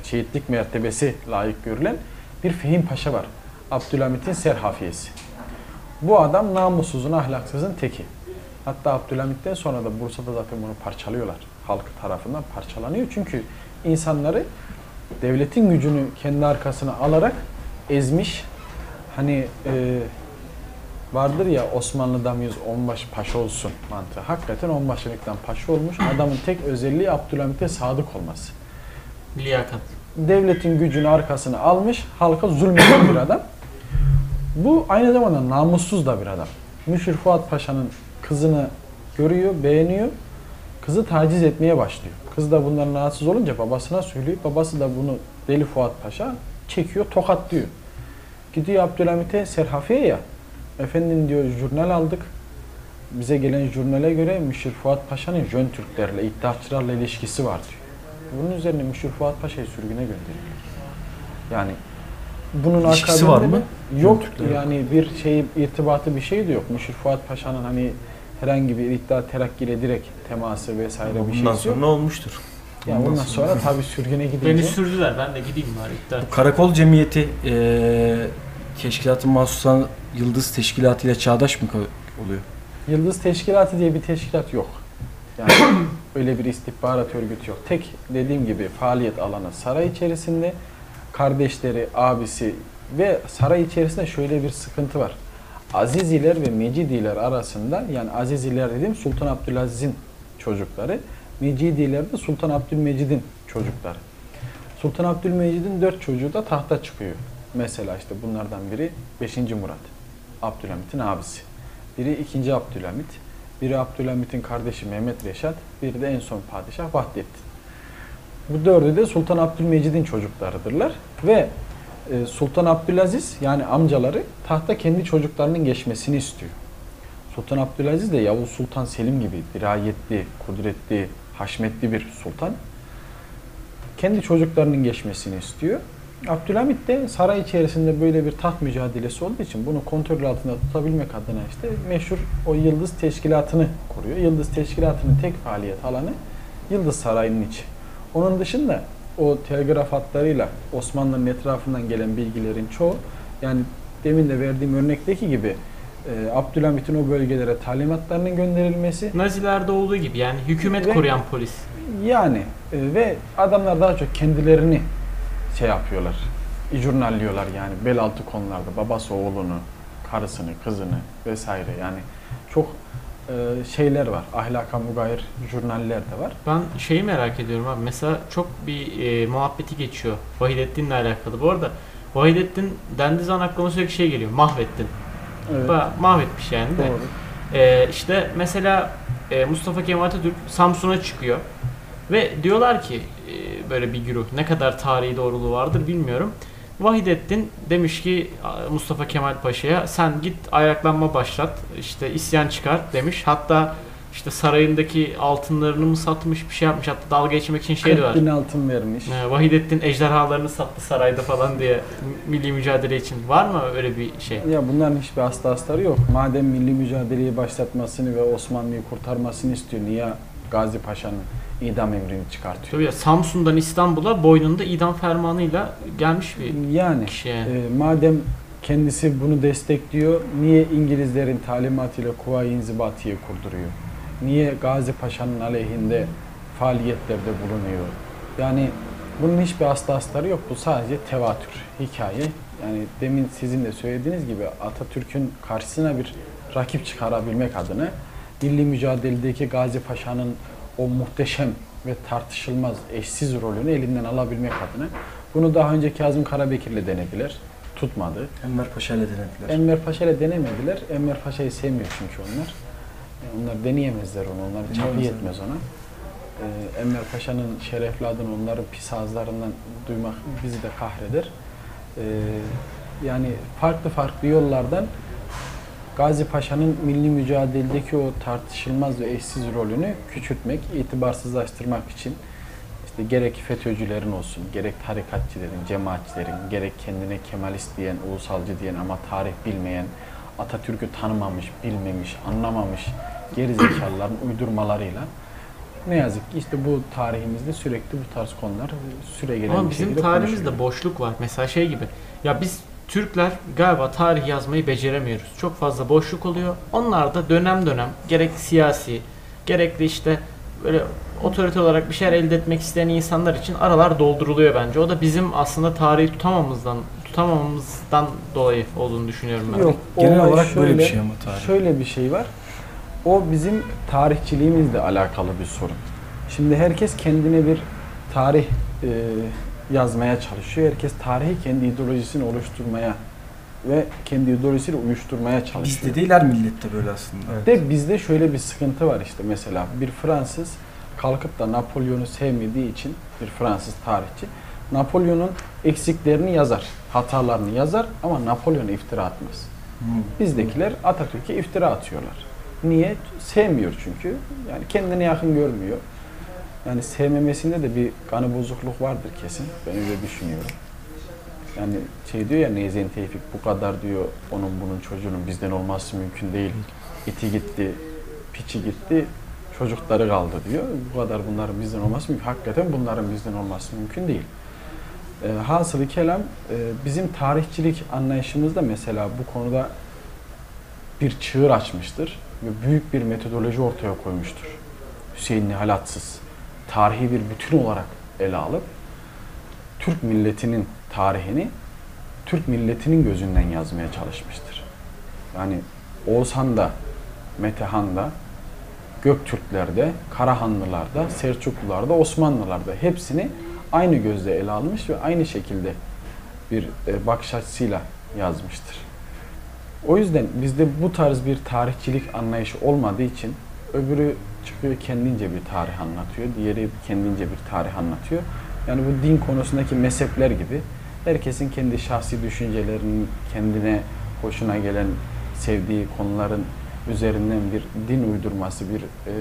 şehitlik mertebesi layık görülen bir Fehim Paşa var. Abdülhamit'in serhafiyesi. Bu adam namussuzun, ahlaksızın teki. Hatta Abdülhamit'ten sonra da Bursa'da zaten bunu parçalıyorlar. Halk tarafından parçalanıyor. Çünkü insanları devletin gücünü kendi arkasına alarak ezmiş. Hani e, vardır ya Osmanlı'da mıyız onbaşı paşa olsun mantığı. Hakikaten onbaşılıktan paşa olmuş. Adamın tek özelliği Abdülhamit'e sadık olması. Liyakat. Devletin gücünü arkasına almış, halka zulmeden bir adam. Bu aynı zamanda namussuz da bir adam. Müşir Fuat Paşa'nın kızını görüyor, beğeniyor. Kızı taciz etmeye başlıyor. Kız da bundan rahatsız olunca babasına söylüyor. Babası da bunu Deli Fuat Paşa çekiyor, tokatlıyor. Gidiyor Abdülhamit'e Serhafiye ya. Efendim diyor jurnal aldık. Bize gelen jurnale göre Müşir Fuat Paşa'nın Jön Türklerle, iddiaçılarla ilişkisi var diyor. Bunun üzerine Müşir Fuat Paşa'yı sürgüne gönderiyor. Yani bunun İlişkisi var mı? Yok Türklerle. yani bir şey irtibatı bir şey de yok. Müşir Fuat Paşa'nın hani herhangi bir iddia terakkiyle direkt teması vesaire bir Bundan şey yok. sonra olmuştur. Yani bundan sonra tabii sürgüne gidince Beni sürdüler ben de gideyim bari. iddia. Bu Karakol Cemiyeti eee Teşkilat-ı Mahsusan Yıldız Teşkilatı ile çağdaş mı oluyor? Yıldız Teşkilatı diye bir teşkilat yok. Yani öyle bir istihbarat örgütü yok. Tek dediğim gibi faaliyet alanı saray içerisinde kardeşleri, abisi ve saray içerisinde şöyle bir sıkıntı var. Aziziler ve Mecidiler arasında yani Aziziler dediğim Sultan Abdülaziz'in çocukları, Mecidiler de Sultan Abdülmecid'in çocukları. Sultan Abdülmecid'in dört çocuğu da tahta çıkıyor. Mesela işte bunlardan biri 5. Murat. Abdülhamit'in abisi. Biri 2. Abdülhamit. Biri Abdülhamit'in kardeşi Mehmet Reşat. Biri de en son padişah Vahdettin. Bu dördü de Sultan Abdülmecid'in çocuklarıdırlar. Ve e, Sultan Abdülaziz yani amcaları tahta kendi çocuklarının geçmesini istiyor. Sultan Abdülaziz de Yavuz Sultan Selim gibi dirayetli, kudretli, haşmetli bir sultan. Kendi çocuklarının geçmesini istiyor. Abdülhamit de saray içerisinde böyle bir taht mücadelesi olduğu için bunu kontrol altında tutabilmek adına işte meşhur o Yıldız Teşkilatı'nı kuruyor. Yıldız Teşkilatı'nın tek faaliyet alanı Yıldız Sarayı'nın içi. Onun dışında o telgraf hatlarıyla Osmanlı'nın etrafından gelen bilgilerin çoğu yani demin de verdiğim örnekteki gibi e, Abdülhamit'in o bölgelere talimatlarının gönderilmesi Nazilerde olduğu gibi yani hükümet Ve- koruyan polis. yani e, ve adamlar daha çok kendilerini şey yapıyorlar. Jurnalliyorlar yani bel altı konularda babası oğlunu, karısını, kızını vesaire yani çok e, şeyler var. Ahlaka mugayir jurnaller de var. Ben şeyi merak ediyorum abi. Mesela çok bir e, muhabbeti geçiyor Vahidettin'le alakalı. Bu arada Vahidettin dendiği zaman aklıma sürekli şey geliyor. Mahvettin. Evet. Ba- mahvetmiş yani de. Doğru. E, işte mesela e, Mustafa Kemal Atatürk Samsun'a çıkıyor. Ve diyorlar ki e, böyle bir güruh ne kadar tarihi doğruluğu vardır bilmiyorum. Vahidettin demiş ki Mustafa Kemal Paşa'ya sen git ayaklanma başlat işte isyan çıkar demiş. Hatta işte sarayındaki altınlarını mı satmış bir şey yapmış hatta dalga geçmek için şey 40 diyorlar. bin altın vermiş. Ee, Vahidettin ejderhalarını sattı sarayda falan diye milli mücadele için. Var mı öyle bir şey? Ya bunların hiçbir aslı astarı yok. Madem milli mücadeleyi başlatmasını ve Osmanlı'yı kurtarmasını istiyor, niye Gazi Paşa'nın idam emrini çıkartıyor? Tabii ya Samsun'dan İstanbul'a boynunda idam fermanıyla gelmiş bir Yani kişi yani. e, madem kendisi bunu destekliyor, niye İngilizlerin talimatıyla Kuvayi İnzibati'yi kurduruyor? Niye Gazi Paşa'nın aleyhinde faaliyetlerde bulunuyor? Yani bunun hiçbir aslı astarı yok. Bu sadece tevatür, hikaye. Yani demin sizin de söylediğiniz gibi Atatürk'ün karşısına bir rakip çıkarabilmek adına milli mücadeledeki Gazi Paşa'nın o muhteşem ve tartışılmaz eşsiz rolünü elinden alabilmek adına bunu daha önce Kazım Karabekir'le denediler. Tutmadı. Enver Paşa ile denediler. Enver Paşa ile denemediler. Enver Paşa'yı sevmiyor çünkü onlar. Yani onlar deneyemezler onu. Onlar Deneyemezler. yetmez ona. Ee, Enver Paşa'nın şerefli adını onların pis ağızlarından duymak bizi de kahreder. Ee, yani farklı farklı yollardan Gazi Paşa'nın milli mücadeledeki o tartışılmaz ve eşsiz rolünü küçültmek, itibarsızlaştırmak için işte gerek FETÖ'cülerin olsun, gerek tarikatçilerin, cemaatçilerin, gerek kendine Kemalist diyen, ulusalcı diyen ama tarih bilmeyen, Atatürk'ü tanımamış, bilmemiş, anlamamış gerizekalıların uydurmalarıyla ne yazık ki işte bu tarihimizde sürekli bu tarz konular süre gelen Ama bir bizim tarihimizde boşluk var. Mesela şey gibi. Ya biz Türkler galiba tarih yazmayı beceremiyoruz. Çok fazla boşluk oluyor. Onlar da dönem dönem gerek siyasi, gerek de işte böyle otorite olarak bir şeyler elde etmek isteyen insanlar için aralar dolduruluyor bence. O da bizim aslında tarihi tutamamamızdan tutamamamızdan dolayı olduğunu düşünüyorum ben. Yok, Genel olarak böyle bir şöyle- şey ama tarih. Şöyle bir şey var. O bizim tarihçiliğimizle alakalı bir sorun. Şimdi herkes kendine bir tarih e, yazmaya çalışıyor. Herkes tarihi kendi ideolojisini oluşturmaya ve kendi ideolojisiyle uyuşturmaya çalışıyor. Bizde değil her millette böyle aslında. De bizde şöyle bir sıkıntı var işte mesela bir Fransız kalkıp da Napolyon'u sevmediği için bir Fransız tarihçi Napolyon'un eksiklerini yazar, hatalarını yazar ama Napolyon'a iftira atmaz. Hmm. Bizdekiler Atatürk'e iftira atıyorlar. Niye? Sevmiyor çünkü. Yani kendine yakın görmüyor. Yani sevmemesinde de bir kanı bozukluk vardır kesin. Ben öyle düşünüyorum. Yani şey diyor ya Nezen Tevfik bu kadar diyor onun bunun çocuğunun bizden olması mümkün değil. İti gitti, piçi gitti, çocukları kaldı diyor. Bu kadar bunların bizden olması mümkün. Hakikaten bunların bizden olması mümkün değil. E, hasılı kelam e, bizim tarihçilik anlayışımızda mesela bu konuda bir çığır açmıştır ve büyük bir metodoloji ortaya koymuştur. Hüseyin Nihalatsız tarihi bir bütün olarak ele alıp Türk milletinin tarihini Türk milletinin gözünden yazmaya çalışmıştır. Yani Oğuzhan'da, Metehan'da, Göktürklerde, Karahanlılarda, Selçuklularda, Osmanlılarda hepsini aynı gözle ele almış ve aynı şekilde bir e, bakış açısıyla yazmıştır. O yüzden bizde bu tarz bir tarihçilik anlayışı olmadığı için öbürü çıkıyor kendince bir tarih anlatıyor, diğeri kendince bir tarih anlatıyor. Yani bu din konusundaki mezhepler gibi herkesin kendi şahsi düşüncelerinin kendine hoşuna gelen, sevdiği konuların üzerinden bir din uydurması, bir e,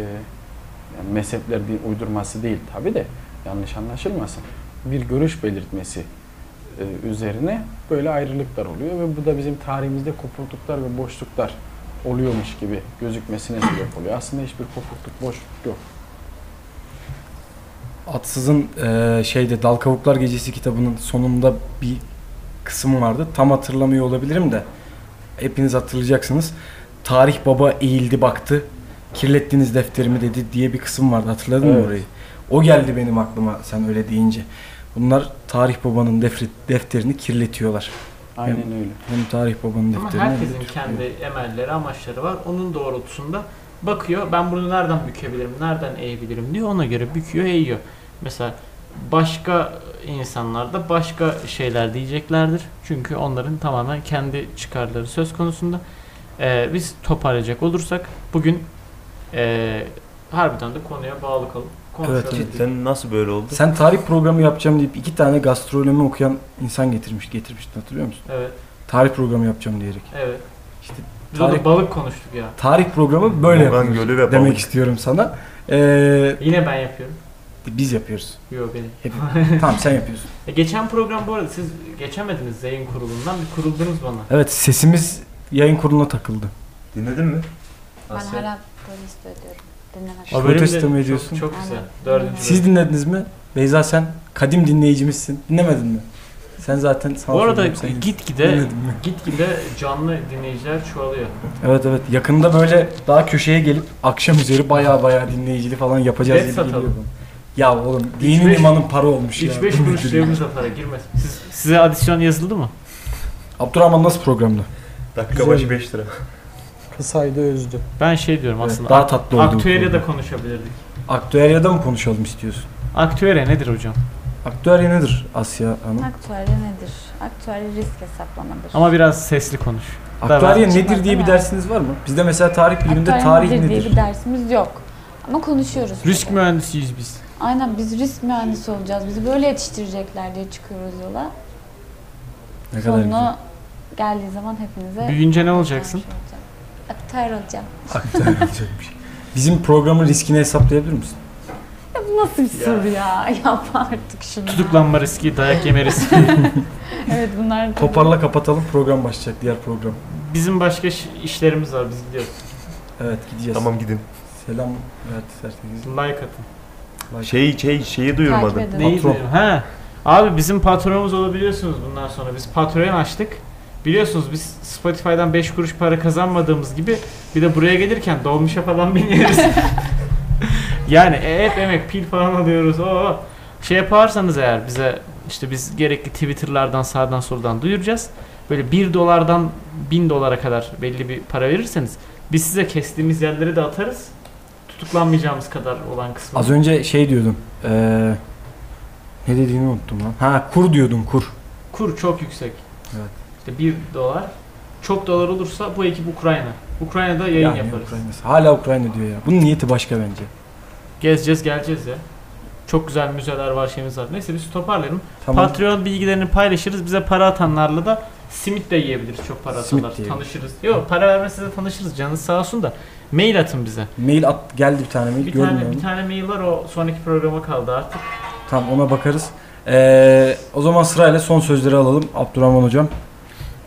yani mezhepler din uydurması değil tabi de yanlış anlaşılmasın. Bir görüş belirtmesi e, üzerine böyle ayrılıklar oluyor ve bu da bizim tarihimizde kopukluklar ve boşluklar oluyormuş gibi gözükmesine sebep oluyor. Aslında hiçbir kopukluk, boşluk yok. Atsız'ın eee, şeyde Dal Kavuklar Gecesi kitabının sonunda bir kısım vardı. Tam hatırlamıyor olabilirim de hepiniz hatırlayacaksınız. Tarih baba eğildi baktı. Kirlettiniz defterimi dedi diye bir kısım vardı. Hatırladın mı Evet. orayı? O geldi benim aklıma sen öyle deyince. Bunlar tarih babanın defterini kirletiyorlar. Aynen öyle. Hem tarih babanın Ama defterini hem de herkesin kendi emelleri, amaçları var. Onun doğrultusunda bakıyor ben bunu nereden bükebilirim, nereden eğebilirim diyor. Ona göre büküyor, eğiyor. Mesela başka insanlar da başka şeyler diyeceklerdir. Çünkü onların tamamen kendi çıkarları söz konusunda. Ee, biz toparlayacak olursak bugün ee, harbiden de konuya bağlı kalıp. Evet, evet. Cidden nasıl böyle oldu? Sen tarih programı yapacağım deyip iki tane gastronomi okuyan insan getirmiş getirmiştin hatırlıyor musun? Evet, Tarih programı yapacağım diyerek. evet. Biz orada Tarih- balık konuştuk ya. Tarih programı böyle yapılır Gölü ve demek balık. istiyorum sana. Ee, Yine ben yapıyorum. biz yapıyoruz. Yok benim. Hep, tamam sen yapıyorsun. E, geçen program bu arada siz geçemediniz yayın kurulundan. Bir kuruldunuz bana. Evet sesimiz yayın kuruluna takıldı. Dinledin mi? Ben Asya. hala polis ödüyorum. Dinlemek. De Protesto mu çok- ediyorsun? Çok, güzel. Aynen. Dördüncü Siz bölüm. dinlediniz mi? Beyza sen kadim dinleyicimizsin. Dinlemedin mi? Sen zaten sana Bu arada gitgide gitgide canlı dinleyiciler çoğalıyor. Evet evet yakında böyle daha köşeye gelip akşam üzeri baya baya dinleyicili falan yapacağız Bet gibi satalım. geliyor. Ya oğlum dinin beş- imanın para olmuş ya. 3-5 kuruş cebimize para girmez. Siz, size adisyon yazıldı mı? Abdurrahman nasıl programda? Dakika Güzel. başı 5 lira. Kısaydı özdü. Ben şey diyorum Evet, aslında. daha tatlı oldu bu Aktüelya da program. konuşabilirdik. Aktüerya'da mı konuşalım istiyorsun? Aktüelya nedir hocam? Aktüerya nedir Asya Hanım? Aktüelya nedir? Aktüelya risk hesaplamadır. Ama biraz sesli konuş. Aktüerya nedir diye bir dersiniz var mı? Bizde mesela tarih biliminde tarih nedir diye bir dersimiz yok. Ama konuşuyoruz. Risk burada. mühendisiyiz biz. Aynen biz risk mühendisi olacağız. Bizi böyle yetiştirecekler diye çıkıyoruz yola. Ne kadar güzel. Sonu geldiği zaman hepinize... Büyüyünce ne olacaksın? Aktör olacağım. Aktüerya olacakmış. Bizim programın riskini hesaplayabilir misin? Ya bu nasıl bir soru ya? Yap artık şunu. Tutuklanma riski, dayak yeme riski. Evet bunlar... Toparla kapatalım program başlayacak diğer program. Bizim başka iş- işlerimiz var biz gidiyoruz. Evet gideceğiz. Tamam gidin. Selam. Evet herkese. Like atın. Like. Şey şey şeyi edin. Neyi Patron. diyorum? Ha. Abi bizim patronumuz olabiliyorsunuz bundan sonra. Biz Patreon açtık. Biliyorsunuz biz Spotify'dan 5 kuruş para kazanmadığımız gibi bir de buraya gelirken dolmuşa falan biniyoruz. yani e, hep emek pil falan alıyoruz. O şey yaparsanız eğer bize işte biz gerekli Twitter'lardan sağdan soldan duyuracağız. Böyle 1 dolardan 1000 dolara kadar belli bir para verirseniz biz size kestiğimiz yerleri de atarız. Tutuklanmayacağımız kadar olan kısmı. Az önce şey diyordun. Ee, ne dediğini unuttum lan. Ha kur diyordun kur. Kur çok yüksek. Evet. İşte 1 dolar. Çok dolar olursa bu ekip Ukrayna. Ukrayna'da yayın Yani yaparız. Ukrayna'sı. Hala Ukrayna diyor ya. Bunun niyeti başka bence. Gezeceğiz geleceğiz ya. Çok güzel müzeler var şeyimiz var. Neyse biz toparlayalım. Tamam. Patreon bilgilerini paylaşırız. Bize para atanlarla da simit de yiyebiliriz. Çok para Simit atarlar. yiyebiliriz. Tanışırız. Yok para vermezse de tanışırız. Canınız sağ olsun da. Mail atın bize. Mail at geldi bir tane mail. Bir Gördüm tane, bir tane mail var o sonraki programa kaldı artık. Tamam ona bakarız. Ee, o zaman sırayla son sözleri alalım. Abdurrahman hocam.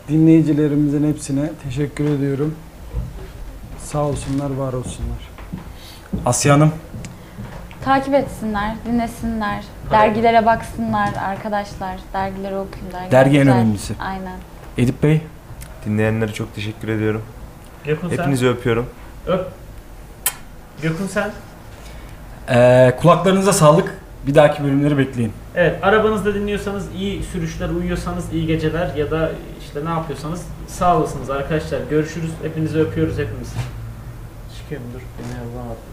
Dinleyicilerimizin hepsine teşekkür ediyorum. Sağ olsunlar, var olsunlar. Asya Hanım. Takip etsinler, dinlesinler, dergilere baksınlar arkadaşlar. Dergileri okuyun. Dergiler Dergi en güzel. önemlisi. Aynen. Edip Bey. Dinleyenlere çok teşekkür ediyorum. Gökhan sen. Hepinizi öpüyorum. Öp. Gökhan sen. Ee, kulaklarınıza sağlık. Bir dahaki bölümleri bekleyin. Evet, arabanızda dinliyorsanız iyi sürüşler, uyuyorsanız iyi geceler ya da işte ne yapıyorsanız sağ olasınız arkadaşlar. Görüşürüz. Hepinizi öpüyoruz hepimiz. Çıkıyorum dur. Beni Allah'a